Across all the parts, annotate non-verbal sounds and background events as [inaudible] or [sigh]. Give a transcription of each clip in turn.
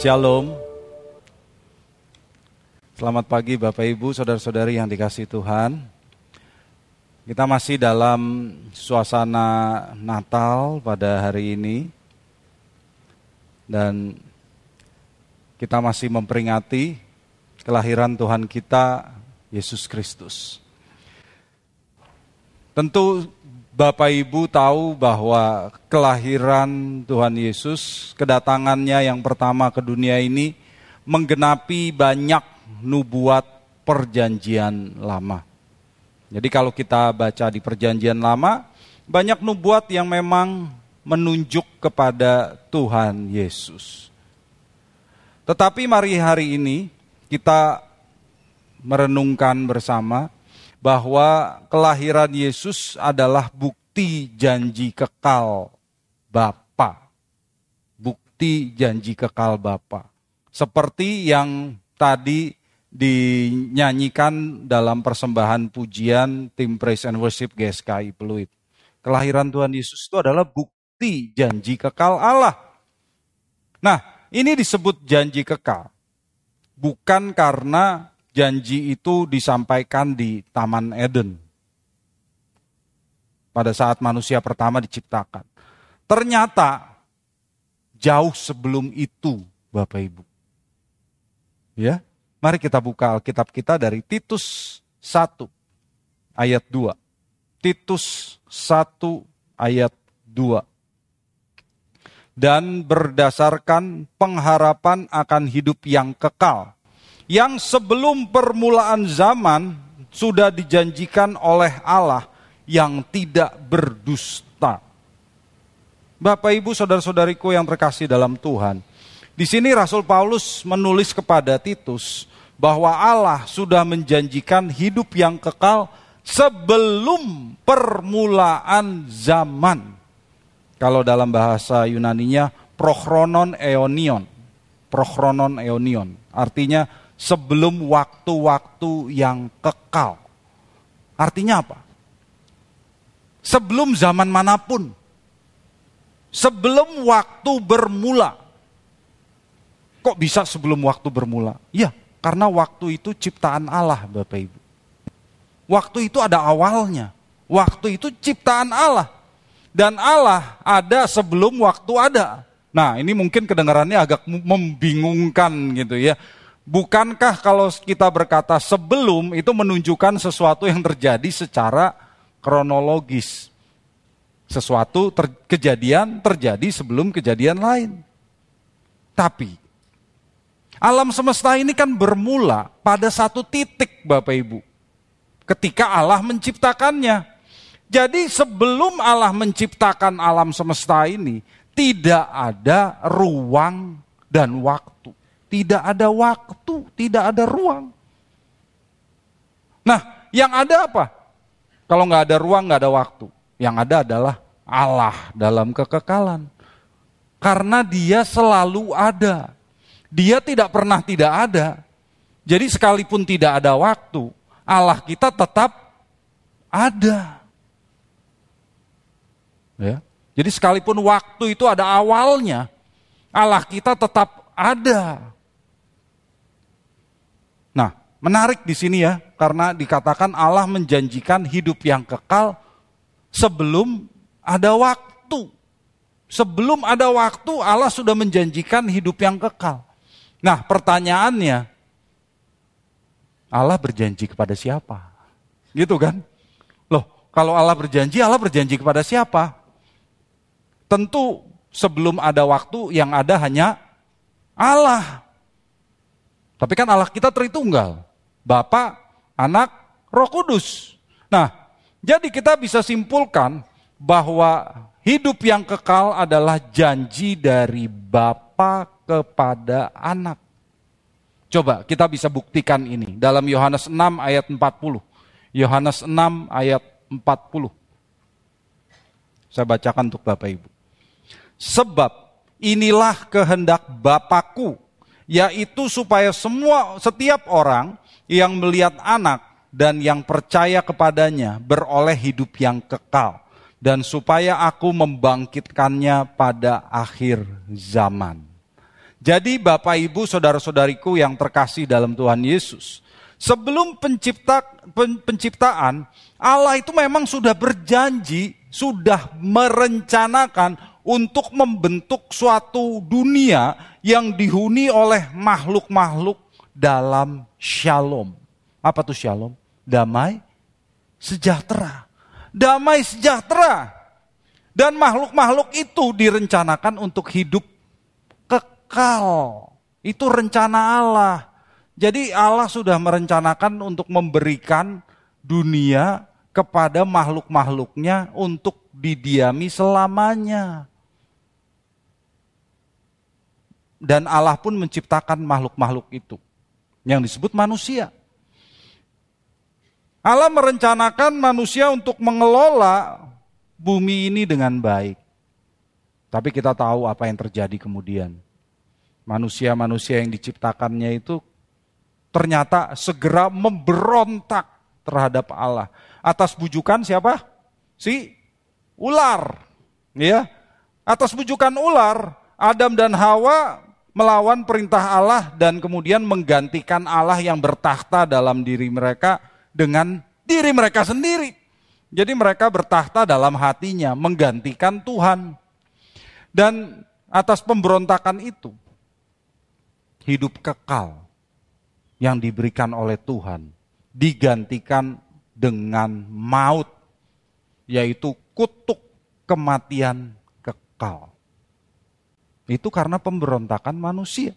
Shalom. Selamat pagi Bapak Ibu, saudara-saudari yang dikasih Tuhan. Kita masih dalam suasana Natal pada hari ini. Dan kita masih memperingati kelahiran Tuhan kita, Yesus Kristus. Tentu Bapak Ibu tahu bahwa kelahiran Tuhan Yesus, kedatangannya yang pertama ke dunia ini menggenapi banyak nubuat perjanjian lama. Jadi kalau kita baca di perjanjian lama, banyak nubuat yang memang menunjuk kepada Tuhan Yesus. Tetapi mari hari ini kita merenungkan bersama bahwa kelahiran Yesus adalah bukti janji kekal Bapa. Bukti janji kekal Bapa. Seperti yang tadi dinyanyikan dalam persembahan pujian tim Praise and Worship GSKI Peluit. Kelahiran Tuhan Yesus itu adalah bukti janji kekal Allah. Nah, ini disebut janji kekal. Bukan karena janji itu disampaikan di Taman Eden. Pada saat manusia pertama diciptakan. Ternyata jauh sebelum itu Bapak Ibu. Ya, mari kita buka Alkitab kita dari Titus 1 ayat 2. Titus 1 ayat 2 dan berdasarkan pengharapan akan hidup yang kekal yang sebelum permulaan zaman sudah dijanjikan oleh Allah yang tidak berdusta. Bapak Ibu saudara-saudariku yang terkasih dalam Tuhan. Di sini Rasul Paulus menulis kepada Titus bahwa Allah sudah menjanjikan hidup yang kekal sebelum permulaan zaman. Kalau dalam bahasa Yunaninya prochronon eonion. Prochronon eonion. Artinya sebelum waktu-waktu yang kekal. Artinya apa? Sebelum zaman mana pun. Sebelum waktu bermula. Kok bisa sebelum waktu bermula? Ya, karena waktu itu ciptaan Allah, Bapak Ibu. Waktu itu ada awalnya. Waktu itu ciptaan Allah. Dan Allah ada sebelum waktu ada. Nah, ini mungkin kedengarannya agak membingungkan gitu ya. Bukankah kalau kita berkata sebelum itu menunjukkan sesuatu yang terjadi secara kronologis? Sesuatu ter kejadian terjadi sebelum kejadian lain. Tapi alam semesta ini kan bermula pada satu titik Bapak Ibu. Ketika Allah menciptakannya. Jadi sebelum Allah menciptakan alam semesta ini, tidak ada ruang dan waktu. Tidak ada waktu, tidak ada ruang. Nah, yang ada apa? Kalau nggak ada ruang, nggak ada waktu. Yang ada adalah Allah dalam kekekalan. Karena dia selalu ada. Dia tidak pernah tidak ada. Jadi sekalipun tidak ada waktu, Allah kita tetap ada. Ya. Jadi sekalipun waktu itu ada awalnya, Allah kita tetap ada. Menarik di sini ya, karena dikatakan Allah menjanjikan hidup yang kekal sebelum ada waktu. Sebelum ada waktu Allah sudah menjanjikan hidup yang kekal. Nah, pertanyaannya Allah berjanji kepada siapa? Gitu kan? Loh, kalau Allah berjanji, Allah berjanji kepada siapa? Tentu sebelum ada waktu yang ada hanya Allah. Tapi kan Allah kita Tritunggal. Bapa, Anak, Roh Kudus. Nah, jadi kita bisa simpulkan bahwa hidup yang kekal adalah janji dari Bapa kepada Anak. Coba kita bisa buktikan ini dalam Yohanes 6 ayat 40. Yohanes 6 ayat 40. Saya bacakan untuk Bapak Ibu. Sebab inilah kehendak Bapakku, yaitu supaya semua setiap orang yang melihat anak dan yang percaya kepadanya beroleh hidup yang kekal dan supaya aku membangkitkannya pada akhir zaman. Jadi Bapak Ibu saudara-saudariku yang terkasih dalam Tuhan Yesus. Sebelum pencipta, pen, penciptaan, Allah itu memang sudah berjanji, sudah merencanakan untuk membentuk suatu dunia yang dihuni oleh makhluk-makhluk dalam shalom. Apa tuh shalom? Damai, sejahtera. Damai sejahtera. Dan makhluk-makhluk itu direncanakan untuk hidup kekal. Itu rencana Allah. Jadi Allah sudah merencanakan untuk memberikan dunia kepada makhluk-makhluknya untuk didiami selamanya. Dan Allah pun menciptakan makhluk-makhluk itu yang disebut manusia. Allah merencanakan manusia untuk mengelola bumi ini dengan baik. Tapi kita tahu apa yang terjadi kemudian. Manusia-manusia yang diciptakannya itu ternyata segera memberontak terhadap Allah. Atas bujukan siapa? Si ular. Ya. Atas bujukan ular, Adam dan Hawa melawan perintah Allah dan kemudian menggantikan Allah yang bertahta dalam diri mereka dengan diri mereka sendiri. Jadi mereka bertahta dalam hatinya, menggantikan Tuhan. Dan atas pemberontakan itu, hidup kekal yang diberikan oleh Tuhan digantikan dengan maut, yaitu kutuk kematian kekal. Itu karena pemberontakan manusia.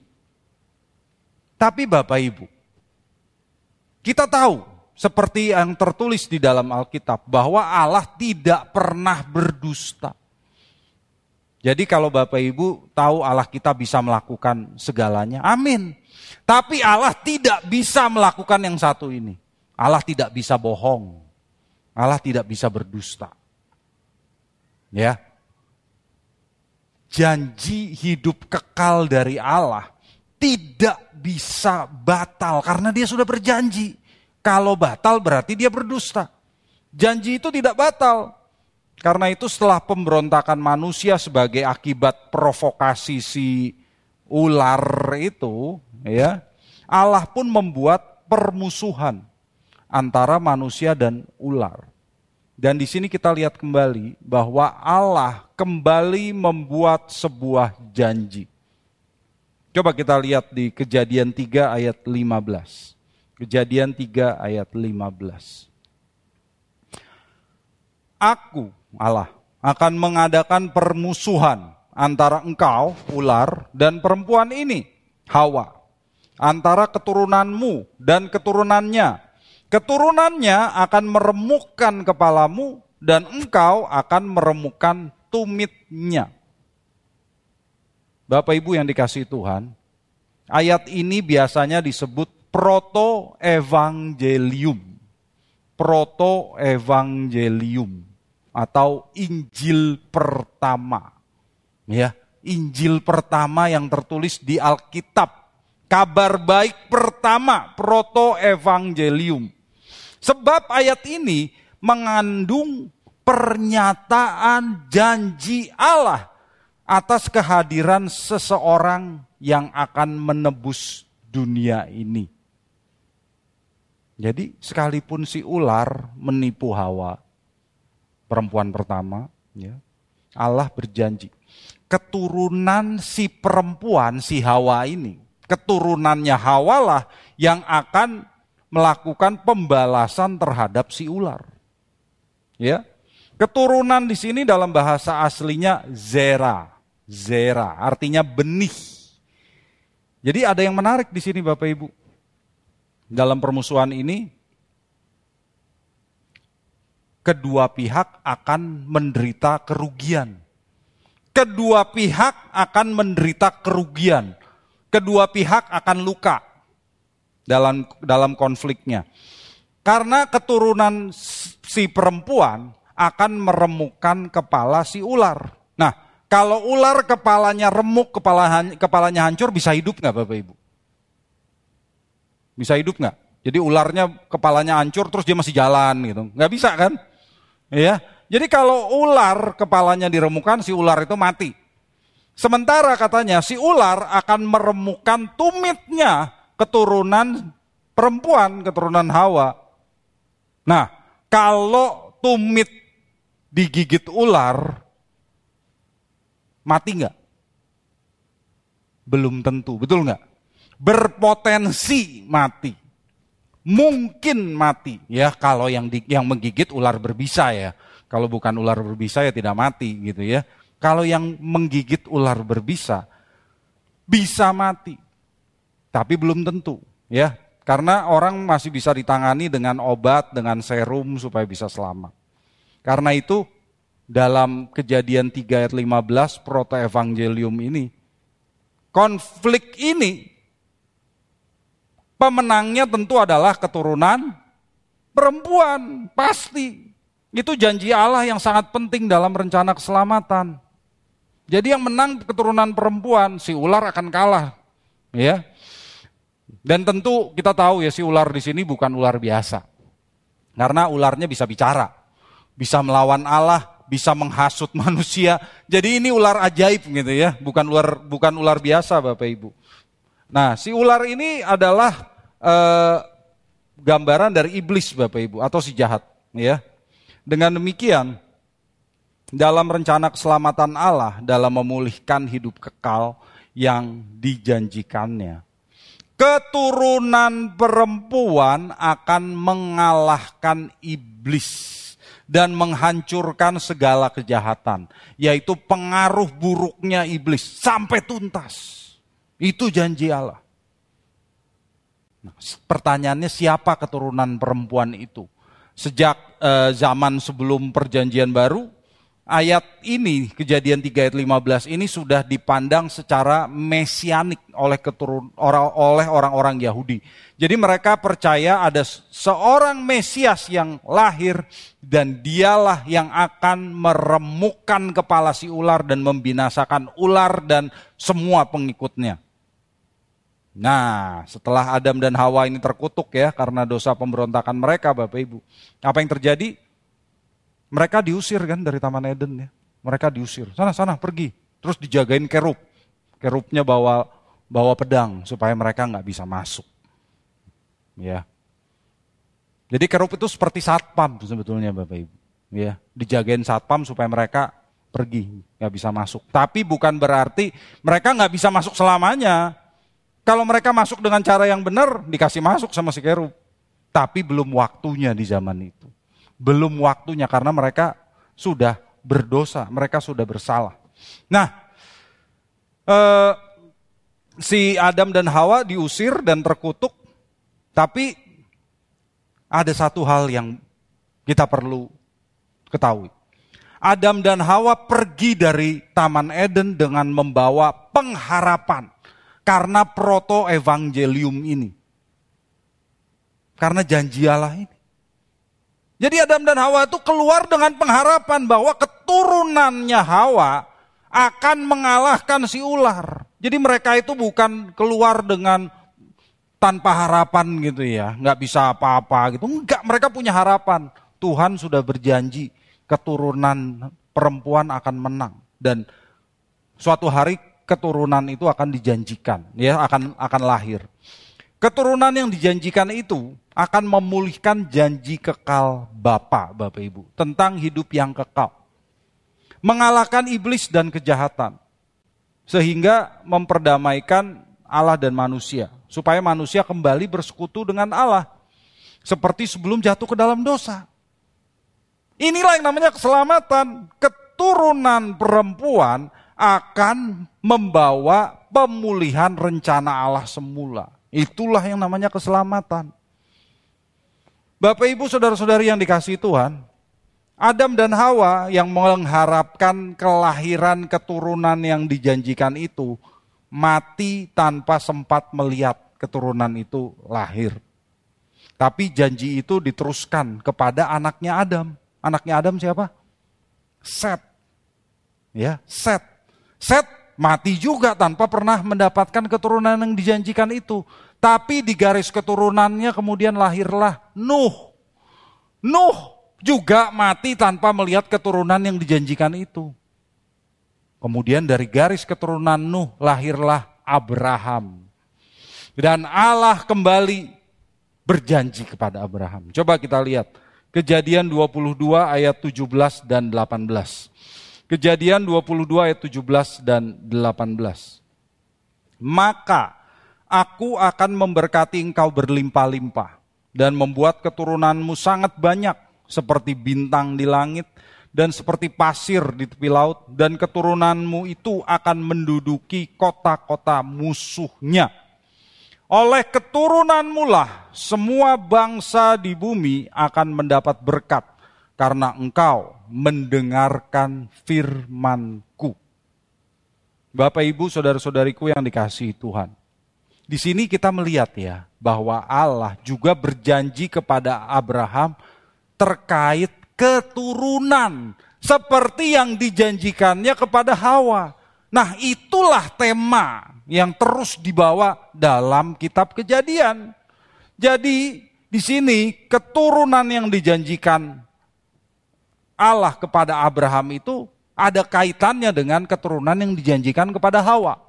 Tapi Bapak Ibu, kita tahu seperti yang tertulis di dalam Alkitab bahwa Allah tidak pernah berdusta. Jadi kalau Bapak Ibu tahu Allah kita bisa melakukan segalanya, amin. Tapi Allah tidak bisa melakukan yang satu ini. Allah tidak bisa bohong. Allah tidak bisa berdusta. Ya, janji hidup kekal dari Allah tidak bisa batal karena dia sudah berjanji. Kalau batal berarti dia berdusta. Janji itu tidak batal. Karena itu setelah pemberontakan manusia sebagai akibat provokasi si ular itu, ya, Allah pun membuat permusuhan antara manusia dan ular. Dan di sini kita lihat kembali bahwa Allah kembali membuat sebuah janji. Coba kita lihat di Kejadian 3 ayat 15. Kejadian 3 ayat 15. Aku, Allah, akan mengadakan permusuhan antara engkau, ular, dan perempuan ini, Hawa. Antara keturunanmu dan keturunannya, Keturunannya akan meremukkan kepalamu dan engkau akan meremukkan tumitnya. Bapak Ibu yang dikasih Tuhan, ayat ini biasanya disebut proto-evangelium. Proto-evangelium atau Injil pertama. Ya, Injil pertama yang tertulis di Alkitab. Kabar baik pertama, proto-evangelium. Sebab ayat ini mengandung pernyataan janji Allah atas kehadiran seseorang yang akan menebus dunia ini. Jadi sekalipun si ular menipu Hawa, perempuan pertama, ya, Allah berjanji keturunan si perempuan si Hawa ini, keturunannya Hawa lah yang akan melakukan pembalasan terhadap si ular. Ya. Keturunan di sini dalam bahasa aslinya zera. Zera artinya benih. Jadi ada yang menarik di sini Bapak Ibu. Dalam permusuhan ini kedua pihak akan menderita kerugian. Kedua pihak akan menderita kerugian. Kedua pihak akan luka dalam dalam konfliknya. Karena keturunan si perempuan akan meremukkan kepala si ular. Nah, kalau ular kepalanya remuk, kepala, kepalanya hancur, bisa hidup nggak Bapak Ibu? Bisa hidup nggak? Jadi ularnya kepalanya hancur terus dia masih jalan gitu. Nggak bisa kan? Ya. Jadi kalau ular kepalanya diremukkan, si ular itu mati. Sementara katanya si ular akan meremukan tumitnya keturunan perempuan, keturunan Hawa. Nah, kalau tumit digigit ular, mati nggak? Belum tentu, betul nggak? Berpotensi mati. Mungkin mati ya kalau yang di, yang menggigit ular berbisa ya. Kalau bukan ular berbisa ya tidak mati gitu ya. Kalau yang menggigit ular berbisa bisa mati. Tapi belum tentu ya. Karena orang masih bisa ditangani dengan obat, dengan serum supaya bisa selamat. Karena itu dalam kejadian 3 ayat 15 proto evangelium ini, konflik ini pemenangnya tentu adalah keturunan perempuan, pasti. Itu janji Allah yang sangat penting dalam rencana keselamatan. Jadi yang menang keturunan perempuan, si ular akan kalah. Ya. Dan tentu kita tahu ya si ular di sini bukan ular biasa. Karena ularnya bisa bicara, bisa melawan Allah, bisa menghasut [laughs] manusia. Jadi ini ular ajaib gitu ya, bukan ular bukan ular biasa Bapak Ibu. Nah, si ular ini adalah eh, gambaran dari iblis Bapak Ibu atau si jahat ya. Dengan demikian dalam rencana keselamatan Allah dalam memulihkan hidup kekal yang dijanjikannya. Keturunan perempuan akan mengalahkan iblis dan menghancurkan segala kejahatan, yaitu pengaruh buruknya iblis sampai tuntas. Itu janji Allah. Nah, pertanyaannya siapa keturunan perempuan itu? Sejak eh, zaman sebelum perjanjian baru ayat ini, kejadian 3 ayat 15 ini sudah dipandang secara mesianik oleh keturun, orang, oleh orang-orang Yahudi. Jadi mereka percaya ada seorang Mesias yang lahir dan dialah yang akan meremukkan kepala si ular dan membinasakan ular dan semua pengikutnya. Nah, setelah Adam dan Hawa ini terkutuk ya karena dosa pemberontakan mereka Bapak Ibu. Apa yang terjadi? Mereka diusir kan dari Taman Eden ya. Mereka diusir. Sana sana pergi. Terus dijagain kerub. Kerubnya bawa bawa pedang supaya mereka nggak bisa masuk. Ya. Jadi kerub itu seperti satpam sebetulnya Bapak Ibu. Ya, dijagain satpam supaya mereka pergi, nggak bisa masuk. Tapi bukan berarti mereka nggak bisa masuk selamanya. Kalau mereka masuk dengan cara yang benar, dikasih masuk sama si kerub. Tapi belum waktunya di zaman itu belum waktunya karena mereka sudah berdosa, mereka sudah bersalah. Nah, eh, si Adam dan Hawa diusir dan terkutuk, tapi ada satu hal yang kita perlu ketahui. Adam dan Hawa pergi dari Taman Eden dengan membawa pengharapan karena proto evangelium ini. Karena janji Allah ini. Jadi Adam dan Hawa itu keluar dengan pengharapan bahwa keturunannya Hawa akan mengalahkan si ular. Jadi mereka itu bukan keluar dengan tanpa harapan gitu ya, nggak bisa apa-apa gitu. Enggak, mereka punya harapan. Tuhan sudah berjanji keturunan perempuan akan menang dan suatu hari keturunan itu akan dijanjikan, ya akan akan lahir. Keturunan yang dijanjikan itu akan memulihkan janji kekal Bapa, Bapak Ibu, tentang hidup yang kekal. Mengalahkan iblis dan kejahatan. Sehingga memperdamaikan Allah dan manusia. Supaya manusia kembali bersekutu dengan Allah. Seperti sebelum jatuh ke dalam dosa. Inilah yang namanya keselamatan. Keturunan perempuan akan membawa pemulihan rencana Allah semula. Itulah yang namanya keselamatan. Bapak Ibu saudara-saudari yang dikasih Tuhan, Adam dan Hawa yang mengharapkan kelahiran keturunan yang dijanjikan itu mati tanpa sempat melihat keturunan itu lahir. Tapi janji itu diteruskan kepada anaknya Adam. Anaknya Adam siapa? Set. Ya, Set. Set mati juga tanpa pernah mendapatkan keturunan yang dijanjikan itu. Tapi di garis keturunannya kemudian lahirlah Nuh. Nuh juga mati tanpa melihat keturunan yang dijanjikan itu. Kemudian dari garis keturunan Nuh lahirlah Abraham. Dan Allah kembali berjanji kepada Abraham. Coba kita lihat Kejadian 22 ayat 17 dan 18. Kejadian 22 ayat 17 dan 18. Maka aku akan memberkati engkau berlimpah-limpah dan membuat keturunanmu sangat banyak seperti bintang di langit dan seperti pasir di tepi laut dan keturunanmu itu akan menduduki kota-kota musuhnya oleh keturunanmu lah semua bangsa di bumi akan mendapat berkat karena engkau mendengarkan firmanku. Bapak Ibu, saudara-saudariku yang dikasihi Tuhan. Di sini kita melihat ya bahwa Allah juga berjanji kepada Abraham terkait keturunan seperti yang dijanjikannya kepada Hawa. Nah, itulah tema yang terus dibawa dalam kitab kejadian. Jadi di sini keturunan yang dijanjikan Allah kepada Abraham itu ada kaitannya dengan keturunan yang dijanjikan kepada Hawa.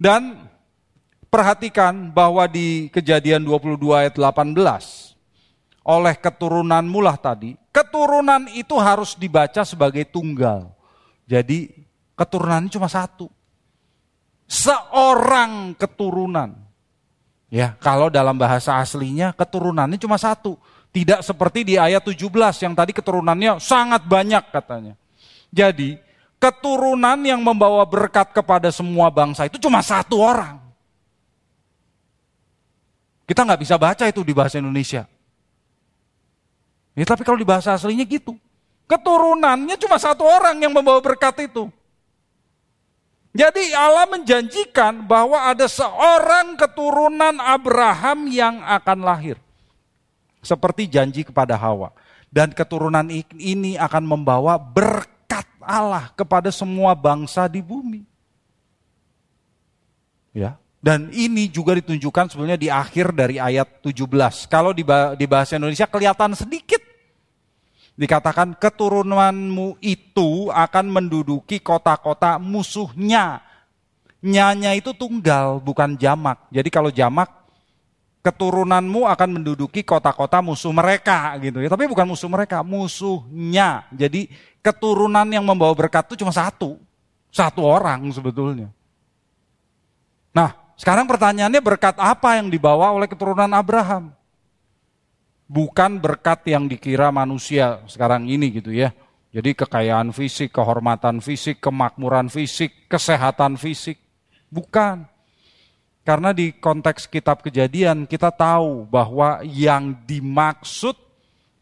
Dan perhatikan bahwa di kejadian 22 ayat 18, oleh keturunan mulah tadi, keturunan itu harus dibaca sebagai tunggal. Jadi keturunan cuma satu seorang keturunan. Ya, kalau dalam bahasa aslinya keturunannya cuma satu. Tidak seperti di ayat 17 yang tadi keturunannya sangat banyak katanya. Jadi, keturunan yang membawa berkat kepada semua bangsa itu cuma satu orang. Kita nggak bisa baca itu di bahasa Indonesia. Ya, tapi kalau di bahasa aslinya gitu. Keturunannya cuma satu orang yang membawa berkat itu. Jadi Allah menjanjikan bahwa ada seorang keturunan Abraham yang akan lahir. Seperti janji kepada Hawa. Dan keturunan ini akan membawa berkat Allah kepada semua bangsa di bumi. Ya, dan ini juga ditunjukkan sebenarnya di akhir dari ayat 17. Kalau di bahasa Indonesia kelihatan sedikit dikatakan keturunanmu itu akan menduduki kota-kota musuhnya. Nyanya itu tunggal, bukan jamak. Jadi kalau jamak, keturunanmu akan menduduki kota-kota musuh mereka gitu ya. Tapi bukan musuh mereka, musuhnya. Jadi keturunan yang membawa berkat itu cuma satu. Satu orang sebetulnya. Nah, sekarang pertanyaannya berkat apa yang dibawa oleh keturunan Abraham? bukan berkat yang dikira manusia sekarang ini gitu ya. Jadi kekayaan fisik, kehormatan fisik, kemakmuran fisik, kesehatan fisik. Bukan. Karena di konteks kitab kejadian kita tahu bahwa yang dimaksud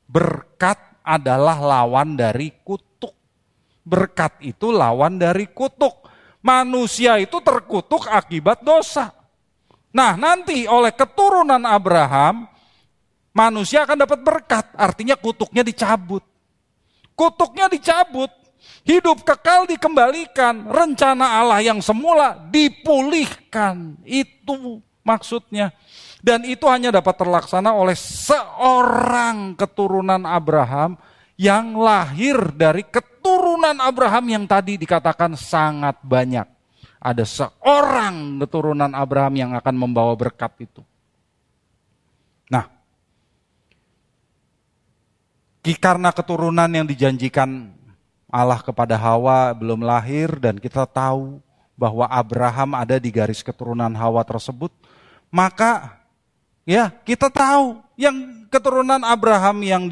berkat adalah lawan dari kutuk. Berkat itu lawan dari kutuk. Manusia itu terkutuk akibat dosa. Nah nanti oleh keturunan Abraham, manusia akan dapat berkat, artinya kutuknya dicabut. Kutuknya dicabut, hidup kekal dikembalikan, rencana Allah yang semula dipulihkan. Itu maksudnya. Dan itu hanya dapat terlaksana oleh seorang keturunan Abraham yang lahir dari keturunan Abraham yang tadi dikatakan sangat banyak. Ada seorang keturunan Abraham yang akan membawa berkat itu. Nah, karena keturunan yang dijanjikan Allah kepada Hawa belum lahir dan kita tahu bahwa Abraham ada di garis keturunan Hawa tersebut, maka ya kita tahu yang keturunan Abraham yang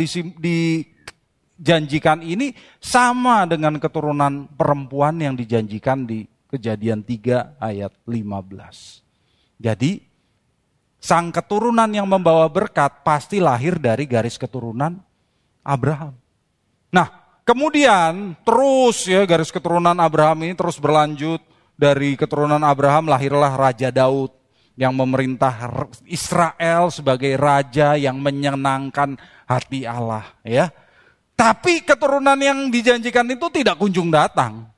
dijanjikan ini sama dengan keturunan perempuan yang dijanjikan di Kejadian 3 ayat 15. Jadi sang keturunan yang membawa berkat pasti lahir dari garis keturunan Abraham. Nah, kemudian terus ya garis keturunan Abraham ini terus berlanjut dari keturunan Abraham lahirlah Raja Daud yang memerintah Israel sebagai raja yang menyenangkan hati Allah ya. Tapi keturunan yang dijanjikan itu tidak kunjung datang.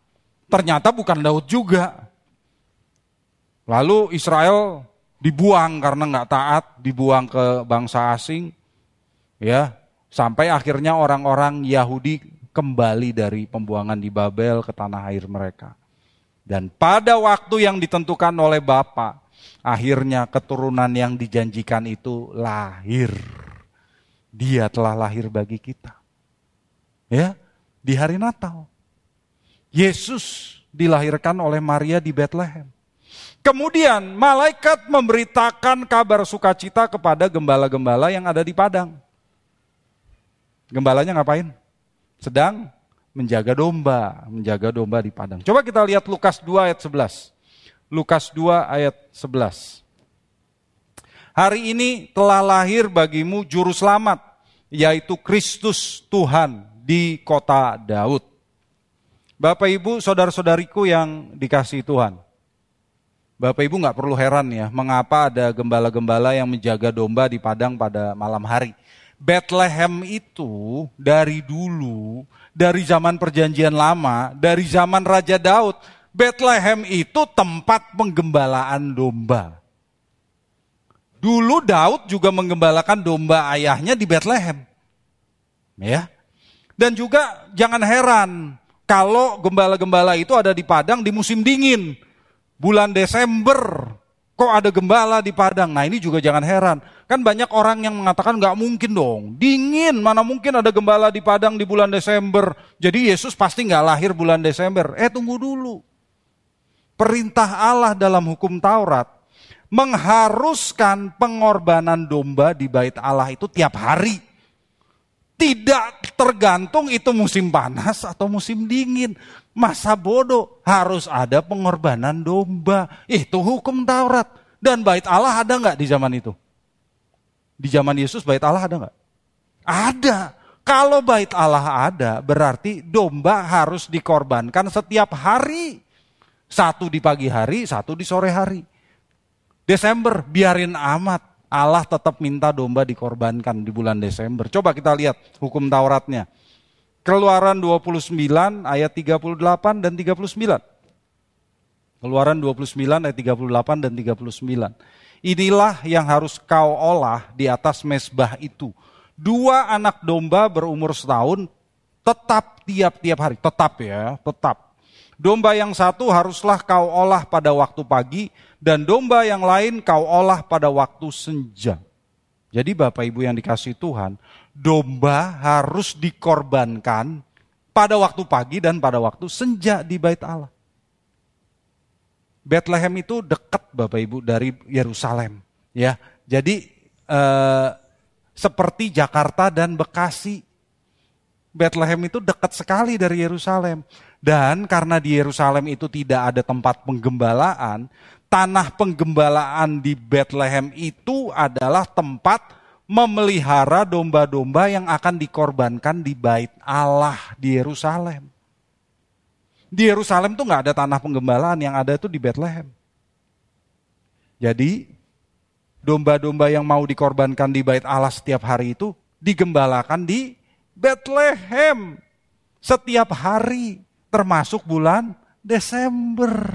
Ternyata bukan Daud juga. Lalu Israel dibuang karena nggak taat, dibuang ke bangsa asing. Ya, Sampai akhirnya orang-orang Yahudi kembali dari pembuangan di Babel ke tanah air mereka. Dan pada waktu yang ditentukan oleh Bapa, akhirnya keturunan yang dijanjikan itu lahir. Dia telah lahir bagi kita. Ya, di hari Natal. Yesus dilahirkan oleh Maria di Bethlehem. Kemudian malaikat memberitakan kabar sukacita kepada gembala-gembala yang ada di padang. Gembalanya ngapain? Sedang menjaga domba, menjaga domba di padang. Coba kita lihat Lukas 2 ayat 11. Lukas 2 ayat 11. Hari ini telah lahir bagimu juru selamat, yaitu Kristus Tuhan di kota Daud. Bapak Ibu, saudara-saudariku yang dikasih Tuhan. Bapak Ibu nggak perlu heran ya, mengapa ada gembala-gembala yang menjaga domba di padang pada malam hari. Bethlehem itu dari dulu, dari zaman perjanjian lama, dari zaman Raja Daud, Bethlehem itu tempat penggembalaan domba. Dulu Daud juga menggembalakan domba ayahnya di Bethlehem. Ya. Dan juga jangan heran kalau gembala-gembala itu ada di padang di musim dingin. Bulan Desember Kok ada gembala di Padang? Nah ini juga jangan heran. Kan banyak orang yang mengatakan nggak mungkin dong. Dingin, mana mungkin ada gembala di Padang di bulan Desember. Jadi Yesus pasti nggak lahir bulan Desember. Eh tunggu dulu. Perintah Allah dalam hukum Taurat mengharuskan pengorbanan domba di bait Allah itu tiap hari. Tidak tergantung itu musim panas atau musim dingin. Masa bodoh, harus ada pengorbanan domba. Itu hukum Taurat. Dan bait Allah ada nggak di zaman itu? Di zaman Yesus bait Allah ada nggak? Ada. Kalau bait Allah ada, berarti domba harus dikorbankan setiap hari. Satu di pagi hari, satu di sore hari. Desember, biarin amat. Allah tetap minta domba dikorbankan di bulan Desember. Coba kita lihat hukum Tauratnya. Keluaran 29 ayat 38 dan 39. Keluaran 29 ayat 38 dan 39. Inilah yang harus kau olah di atas mesbah itu. Dua anak domba berumur setahun tetap tiap-tiap hari. Tetap ya, tetap. Domba yang satu haruslah kau olah pada waktu pagi dan domba yang lain kau olah pada waktu senja. Jadi Bapak Ibu yang dikasih Tuhan, domba harus dikorbankan pada waktu pagi dan pada waktu senja di bait Allah. Bethlehem itu dekat Bapak Ibu dari Yerusalem, ya. Jadi eh, seperti Jakarta dan Bekasi. Bethlehem itu dekat sekali dari Yerusalem. Dan karena di Yerusalem itu tidak ada tempat penggembalaan, tanah penggembalaan di Bethlehem itu adalah tempat memelihara domba-domba yang akan dikorbankan di bait Allah di Yerusalem. Di Yerusalem tuh nggak ada tanah penggembalaan, yang ada itu di Bethlehem. Jadi domba-domba yang mau dikorbankan di bait Allah setiap hari itu digembalakan di Bethlehem setiap hari termasuk bulan Desember.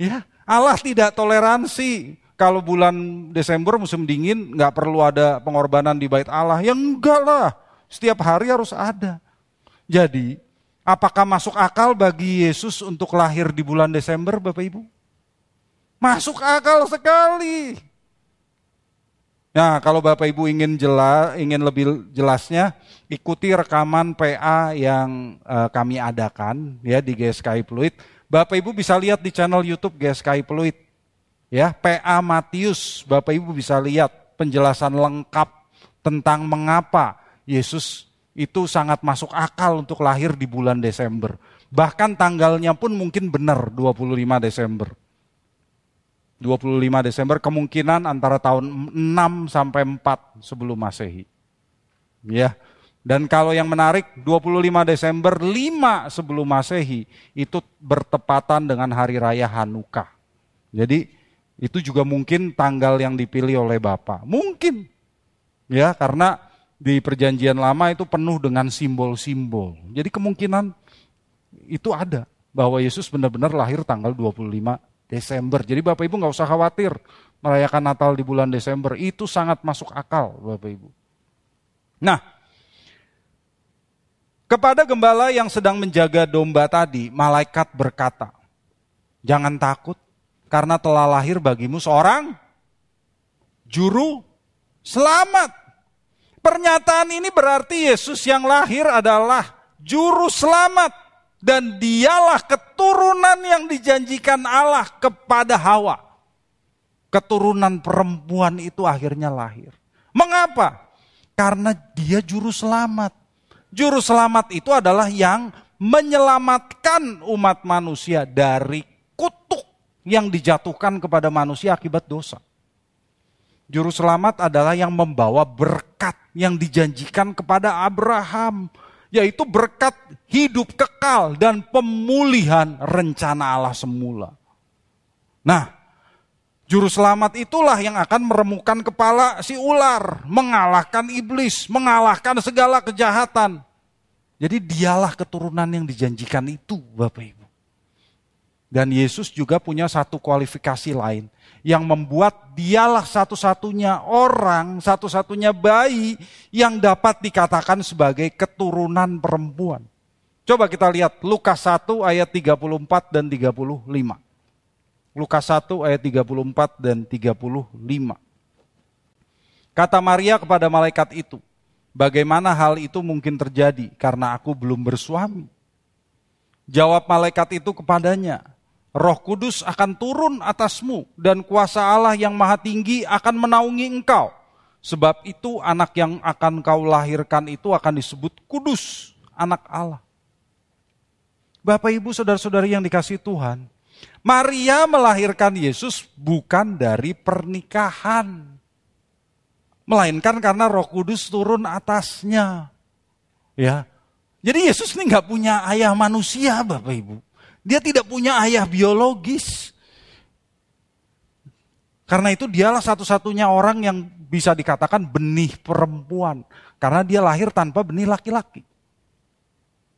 Ya, Allah tidak toleransi kalau bulan Desember musim dingin nggak perlu ada pengorbanan di bait Allah. Ya enggak lah, setiap hari harus ada. Jadi, apakah masuk akal bagi Yesus untuk lahir di bulan Desember, Bapak Ibu? Masuk akal sekali. Nah, kalau Bapak Ibu ingin jelas, ingin lebih jelasnya, ikuti rekaman PA yang uh, kami adakan ya di GSKI Pluit Bapak Ibu bisa lihat di channel YouTube GSKI Peluit. Ya, PA Matius, Bapak Ibu bisa lihat penjelasan lengkap tentang mengapa Yesus itu sangat masuk akal untuk lahir di bulan Desember. Bahkan tanggalnya pun mungkin benar 25 Desember. 25 Desember kemungkinan antara tahun 6 sampai 4 sebelum Masehi. Ya, dan kalau yang menarik 25 Desember 5 sebelum Masehi itu bertepatan dengan hari raya Hanukkah. Jadi itu juga mungkin tanggal yang dipilih oleh Bapak. Mungkin. Ya, karena di perjanjian lama itu penuh dengan simbol-simbol. Jadi kemungkinan itu ada bahwa Yesus benar-benar lahir tanggal 25 Desember. Jadi Bapak Ibu nggak usah khawatir merayakan Natal di bulan Desember. Itu sangat masuk akal Bapak Ibu. Nah, Kepada gembala yang sedang menjaga domba tadi, malaikat berkata, "Jangan takut, karena telah lahir bagimu seorang juru selamat." Pernyataan ini berarti Yesus yang lahir adalah juru selamat dan dialah keturunan yang dijanjikan Allah kepada Hawa. Keturunan perempuan itu akhirnya lahir. Mengapa? Karena dia juru selamat. Juru selamat itu adalah yang menyelamatkan umat manusia dari kutuk yang dijatuhkan kepada manusia akibat dosa. Juru selamat adalah yang membawa berkat yang dijanjikan kepada Abraham, yaitu berkat hidup kekal dan pemulihan rencana Allah semula. Nah, juru selamat itulah yang akan meremukan kepala si ular, mengalahkan iblis, mengalahkan segala kejahatan. Jadi dialah keturunan yang dijanjikan itu, Bapak Ibu. Dan Yesus juga punya satu kualifikasi lain yang membuat dialah satu-satunya orang, satu-satunya bayi yang dapat dikatakan sebagai keturunan perempuan. Coba kita lihat Lukas 1 ayat 34 dan 35. Lukas 1 ayat 34 dan 35. Kata Maria kepada malaikat itu, bagaimana hal itu mungkin terjadi karena aku belum bersuami? Jawab malaikat itu kepadanya, Roh Kudus akan turun atasmu dan kuasa Allah yang maha tinggi akan menaungi engkau. Sebab itu anak yang akan kau lahirkan itu akan disebut kudus, anak Allah. Bapak ibu saudara-saudari yang dikasih Tuhan, Maria melahirkan Yesus bukan dari pernikahan. Melainkan karena roh kudus turun atasnya. Ya, Jadi Yesus ini nggak punya ayah manusia Bapak Ibu. Dia tidak punya ayah biologis. Karena itu dialah satu-satunya orang yang bisa dikatakan benih perempuan. Karena dia lahir tanpa benih laki-laki.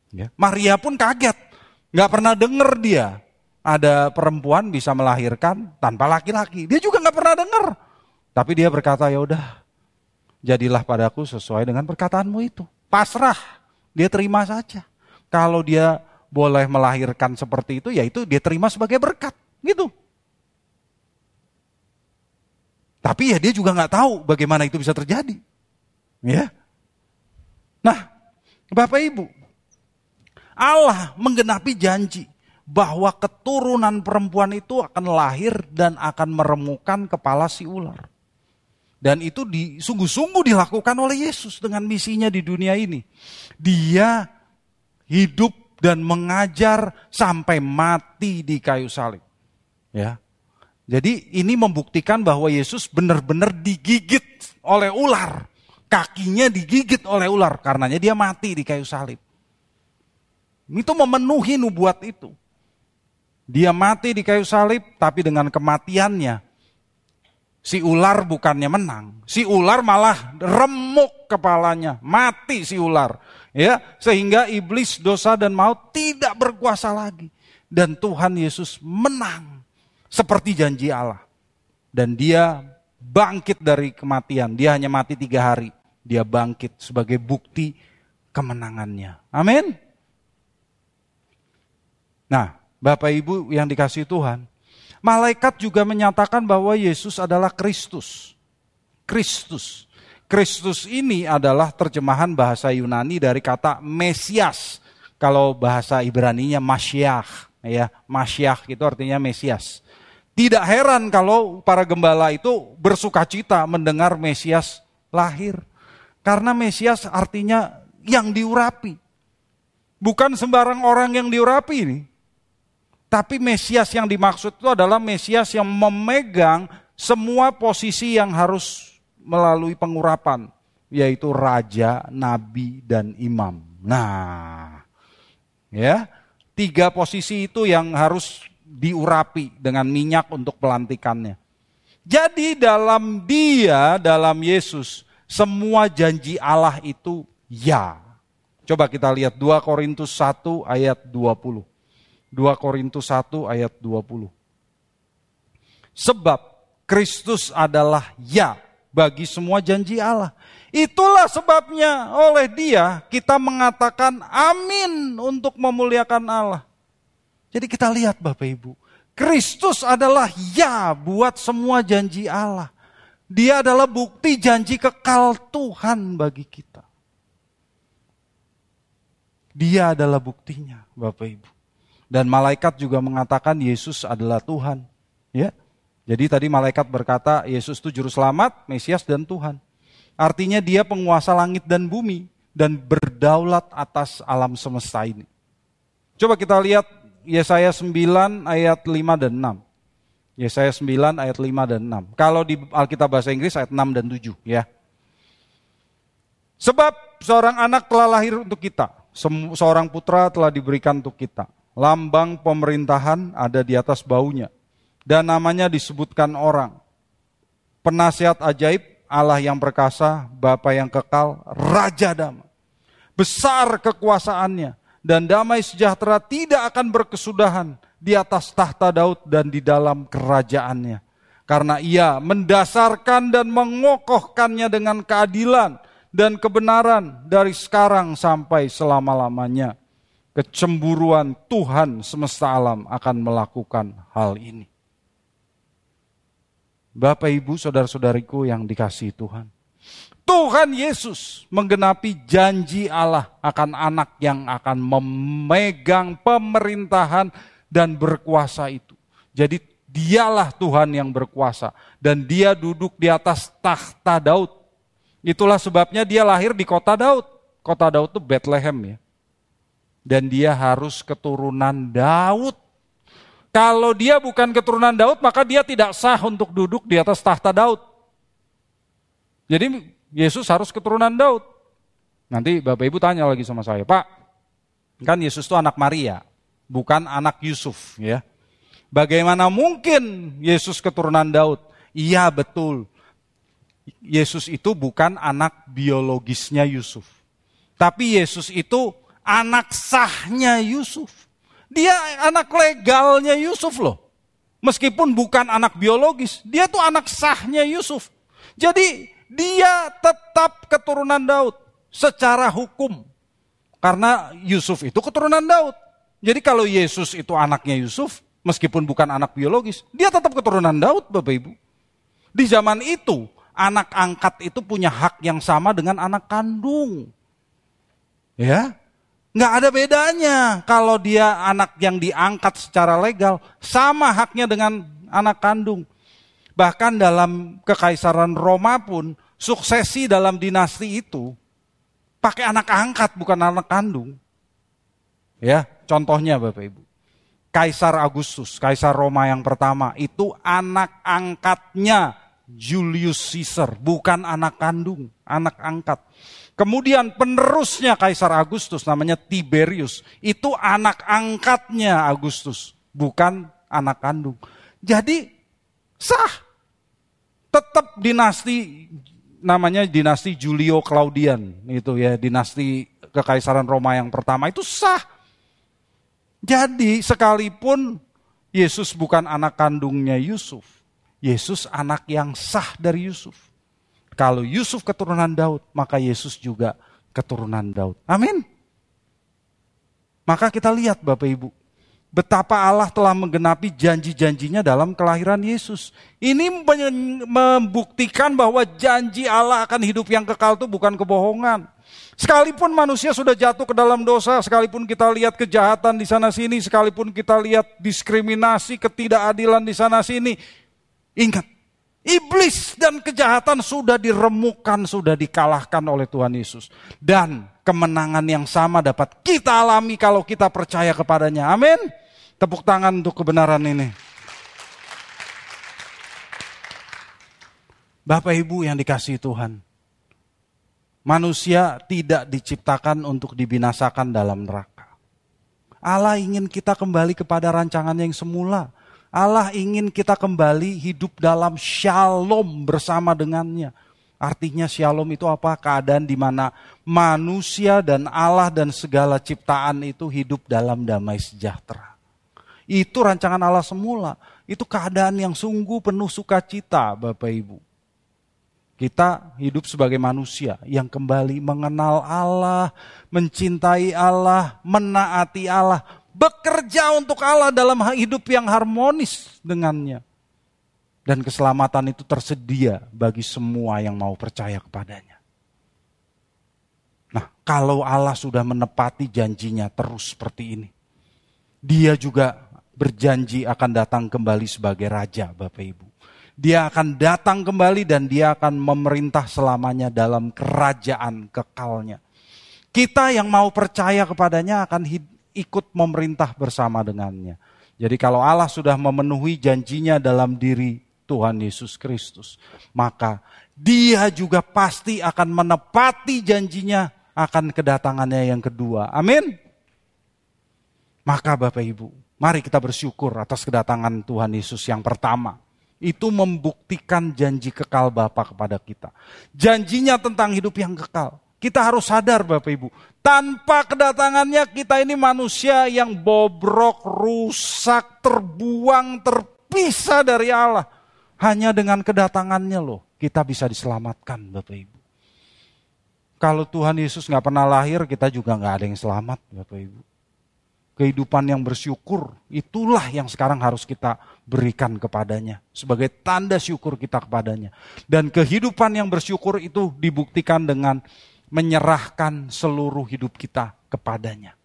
Ya. Maria pun kaget. Gak pernah dengar dia ada perempuan bisa melahirkan tanpa laki-laki. Dia juga gak pernah dengar. Tapi dia berkata, ya udah, jadilah padaku sesuai dengan perkataanmu itu. Pasrah, dia terima saja. Kalau dia boleh melahirkan seperti itu, ya itu dia terima sebagai berkat. Gitu. Tapi ya dia juga nggak tahu bagaimana itu bisa terjadi. Ya. Nah, Bapak Ibu, Allah menggenapi janji bahwa keturunan perempuan itu akan lahir dan akan meremukan kepala si ular. Dan itu di, sungguh-sungguh dilakukan oleh Yesus dengan misinya di dunia ini. Dia hidup dan mengajar sampai mati di kayu salib. Ya. Jadi ini membuktikan bahwa Yesus benar-benar digigit oleh ular. Kakinya digigit oleh ular karenanya dia mati di kayu salib. Itu memenuhi nubuat itu. Dia mati di kayu salib tapi dengan kematiannya si ular bukannya menang. Si ular malah remuk kepalanya, mati si ular ya. Sehingga iblis dosa dan maut tidak berkuasa lagi. Dan Tuhan Yesus menang seperti janji Allah. Dan dia bangkit dari kematian. Dia hanya mati tiga hari. Dia bangkit sebagai bukti kemenangannya. Amin. Nah Bapak Ibu yang dikasih Tuhan malaikat juga menyatakan bahwa Yesus adalah Kristus Kristus Kristus ini adalah terjemahan bahasa Yunani dari kata Mesias. Kalau bahasa Ibrani-nya Masyiach, ya, Masyiach itu artinya Mesias. Tidak heran kalau para gembala itu bersuka cita mendengar Mesias lahir. Karena Mesias artinya yang diurapi. Bukan sembarang orang yang diurapi ini. Tapi Mesias yang dimaksud itu adalah Mesias yang memegang semua posisi yang harus melalui pengurapan, yaitu raja, nabi, dan imam. Nah, ya, tiga posisi itu yang harus diurapi dengan minyak untuk pelantikannya. Jadi dalam dia, dalam Yesus, semua janji Allah itu ya. Coba kita lihat 2 Korintus 1 ayat 20. 2 Korintus 1 ayat 20. Sebab Kristus adalah ya bagi semua janji Allah. Itulah sebabnya oleh dia kita mengatakan amin untuk memuliakan Allah. Jadi kita lihat Bapak Ibu, Kristus adalah ya buat semua janji Allah. Dia adalah bukti janji kekal Tuhan bagi kita. Dia adalah buktinya, Bapak Ibu. Dan malaikat juga mengatakan Yesus adalah Tuhan. Ya. Jadi tadi malaikat berkata Yesus itu juru selamat, Mesias dan Tuhan. Artinya dia penguasa langit dan bumi dan berdaulat atas alam semesta ini. Coba kita lihat Yesaya 9 ayat 5 dan 6. Yesaya 9 ayat 5 dan 6. Kalau di Alkitab bahasa Inggris ayat 6 dan 7 ya. Sebab seorang anak telah lahir untuk kita, seorang putra telah diberikan untuk kita. Lambang pemerintahan ada di atas baunya dan namanya disebutkan orang. Penasihat ajaib, Allah yang perkasa, Bapa yang kekal, Raja damai. Besar kekuasaannya dan damai sejahtera tidak akan berkesudahan di atas tahta Daud dan di dalam kerajaannya. Karena ia mendasarkan dan mengokohkannya dengan keadilan dan kebenaran dari sekarang sampai selama-lamanya. Kecemburuan Tuhan semesta alam akan melakukan hal ini. Bapak, Ibu, saudara-saudariku yang dikasih Tuhan. Tuhan Yesus menggenapi janji Allah akan anak yang akan memegang pemerintahan dan berkuasa itu. Jadi dialah Tuhan yang berkuasa dan dia duduk di atas tahta Daud. Itulah sebabnya dia lahir di kota Daud. Kota Daud itu Bethlehem ya. Dan dia harus keturunan Daud. Kalau dia bukan keturunan Daud, maka dia tidak sah untuk duduk di atas tahta Daud. Jadi Yesus harus keturunan Daud. Nanti Bapak Ibu tanya lagi sama saya, Pak, kan Yesus itu anak Maria, bukan anak Yusuf ya. Bagaimana mungkin Yesus keturunan Daud? Iya betul. Yesus itu bukan anak biologisnya Yusuf. Tapi Yesus itu anak sahnya Yusuf. Dia anak legalnya Yusuf loh. Meskipun bukan anak biologis, dia tuh anak sahnya Yusuf. Jadi dia tetap keturunan Daud secara hukum. Karena Yusuf itu keturunan Daud. Jadi kalau Yesus itu anaknya Yusuf, meskipun bukan anak biologis, dia tetap keturunan Daud Bapak Ibu. Di zaman itu, anak angkat itu punya hak yang sama dengan anak kandung. Ya, Nggak ada bedanya kalau dia anak yang diangkat secara legal, sama haknya dengan anak kandung. Bahkan dalam kekaisaran Roma pun, suksesi dalam dinasti itu pakai anak angkat bukan anak kandung. Ya, contohnya Bapak Ibu. Kaisar Agustus, Kaisar Roma yang pertama, itu anak angkatnya Julius Caesar, bukan anak kandung, anak angkat. Kemudian penerusnya Kaisar Agustus namanya Tiberius. Itu anak angkatnya Agustus, bukan anak kandung. Jadi sah. Tetap dinasti namanya dinasti Julio Claudian itu ya, dinasti kekaisaran Roma yang pertama itu sah. Jadi sekalipun Yesus bukan anak kandungnya Yusuf, Yesus anak yang sah dari Yusuf. Kalau Yusuf keturunan Daud, maka Yesus juga keturunan Daud. Amin. Maka kita lihat Bapak Ibu, betapa Allah telah menggenapi janji-janjinya dalam kelahiran Yesus. Ini membuktikan bahwa janji Allah akan hidup yang kekal itu bukan kebohongan. Sekalipun manusia sudah jatuh ke dalam dosa, sekalipun kita lihat kejahatan di sana sini, sekalipun kita lihat diskriminasi, ketidakadilan di sana sini, ingat Iblis dan kejahatan sudah diremukkan, sudah dikalahkan oleh Tuhan Yesus. Dan kemenangan yang sama dapat kita alami kalau kita percaya kepadanya. Amin. Tepuk tangan untuk kebenaran ini. Bapak Ibu yang dikasih Tuhan. Manusia tidak diciptakan untuk dibinasakan dalam neraka. Allah ingin kita kembali kepada rancangan yang semula Allah ingin kita kembali hidup dalam shalom bersama dengannya. Artinya shalom itu apa? Keadaan di mana manusia dan Allah dan segala ciptaan itu hidup dalam damai sejahtera. Itu rancangan Allah semula. Itu keadaan yang sungguh penuh sukacita Bapak Ibu. Kita hidup sebagai manusia yang kembali mengenal Allah, mencintai Allah, menaati Allah, bekerja untuk Allah dalam hidup yang harmonis dengannya. Dan keselamatan itu tersedia bagi semua yang mau percaya kepadanya. Nah, kalau Allah sudah menepati janjinya terus seperti ini, dia juga berjanji akan datang kembali sebagai raja, Bapak Ibu. Dia akan datang kembali dan dia akan memerintah selamanya dalam kerajaan kekalnya. Kita yang mau percaya kepadanya akan ikut memerintah bersama dengannya. Jadi kalau Allah sudah memenuhi janjinya dalam diri Tuhan Yesus Kristus, maka dia juga pasti akan menepati janjinya akan kedatangannya yang kedua. Amin. Maka Bapak Ibu, mari kita bersyukur atas kedatangan Tuhan Yesus yang pertama itu membuktikan janji kekal Bapa kepada kita. Janjinya tentang hidup yang kekal. Kita harus sadar Bapak Ibu, tanpa kedatangannya kita ini manusia yang bobrok, rusak, terbuang, terpisah dari Allah. Hanya dengan kedatangannya loh kita bisa diselamatkan Bapak Ibu. Kalau Tuhan Yesus nggak pernah lahir, kita juga nggak ada yang selamat Bapak Ibu kehidupan yang bersyukur, itulah yang sekarang harus kita berikan kepadanya. Sebagai tanda syukur kita kepadanya. Dan kehidupan yang bersyukur itu dibuktikan dengan menyerahkan seluruh hidup kita kepadanya.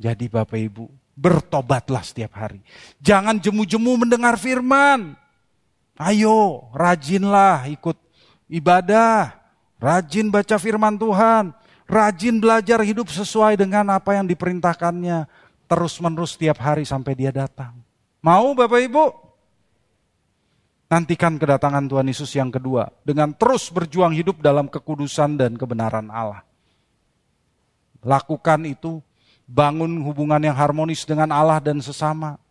Jadi Bapak Ibu, bertobatlah setiap hari. Jangan jemu-jemu mendengar firman. Ayo, rajinlah ikut ibadah. Rajin baca firman Tuhan. Rajin belajar hidup sesuai dengan apa yang diperintahkannya terus-menerus setiap hari sampai dia datang. Mau Bapak Ibu? Nantikan kedatangan Tuhan Yesus yang kedua dengan terus berjuang hidup dalam kekudusan dan kebenaran Allah. Lakukan itu, bangun hubungan yang harmonis dengan Allah dan sesama.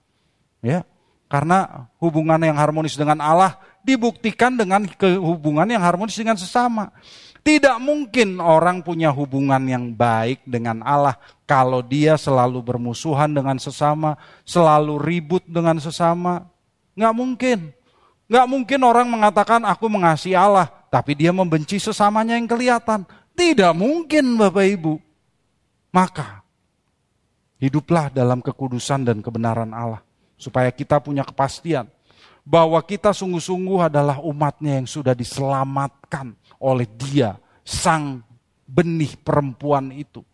Ya, karena hubungan yang harmonis dengan Allah dibuktikan dengan hubungan yang harmonis dengan sesama. Tidak mungkin orang punya hubungan yang baik dengan Allah kalau dia selalu bermusuhan dengan sesama, selalu ribut dengan sesama. Nggak mungkin. Nggak mungkin orang mengatakan aku mengasihi Allah, tapi dia membenci sesamanya yang kelihatan. Tidak mungkin Bapak Ibu. Maka, hiduplah dalam kekudusan dan kebenaran Allah. Supaya kita punya kepastian bahwa kita sungguh-sungguh adalah umatnya yang sudah diselamatkan oleh dia, sang benih perempuan itu.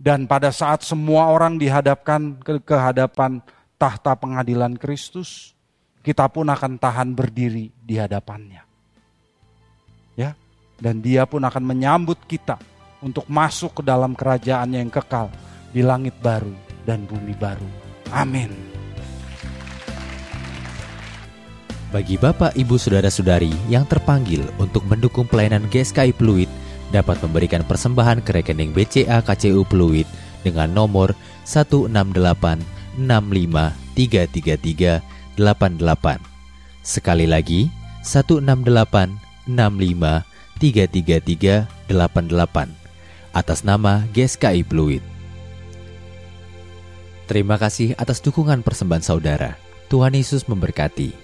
Dan pada saat semua orang dihadapkan ke kehadapan tahta pengadilan Kristus, kita pun akan tahan berdiri di hadapannya. Ya, dan dia pun akan menyambut kita untuk masuk ke dalam kerajaannya yang kekal di langit baru dan bumi baru. Amin. Bagi Bapak, Ibu, Saudara-saudari yang terpanggil untuk mendukung pelayanan GSKI Pluit dapat memberikan persembahan ke rekening BCA KCU Pluit dengan nomor 1686533388. Sekali lagi, 1686533388 atas nama GSKI Pluit. Terima kasih atas dukungan persembahan saudara. Tuhan Yesus memberkati.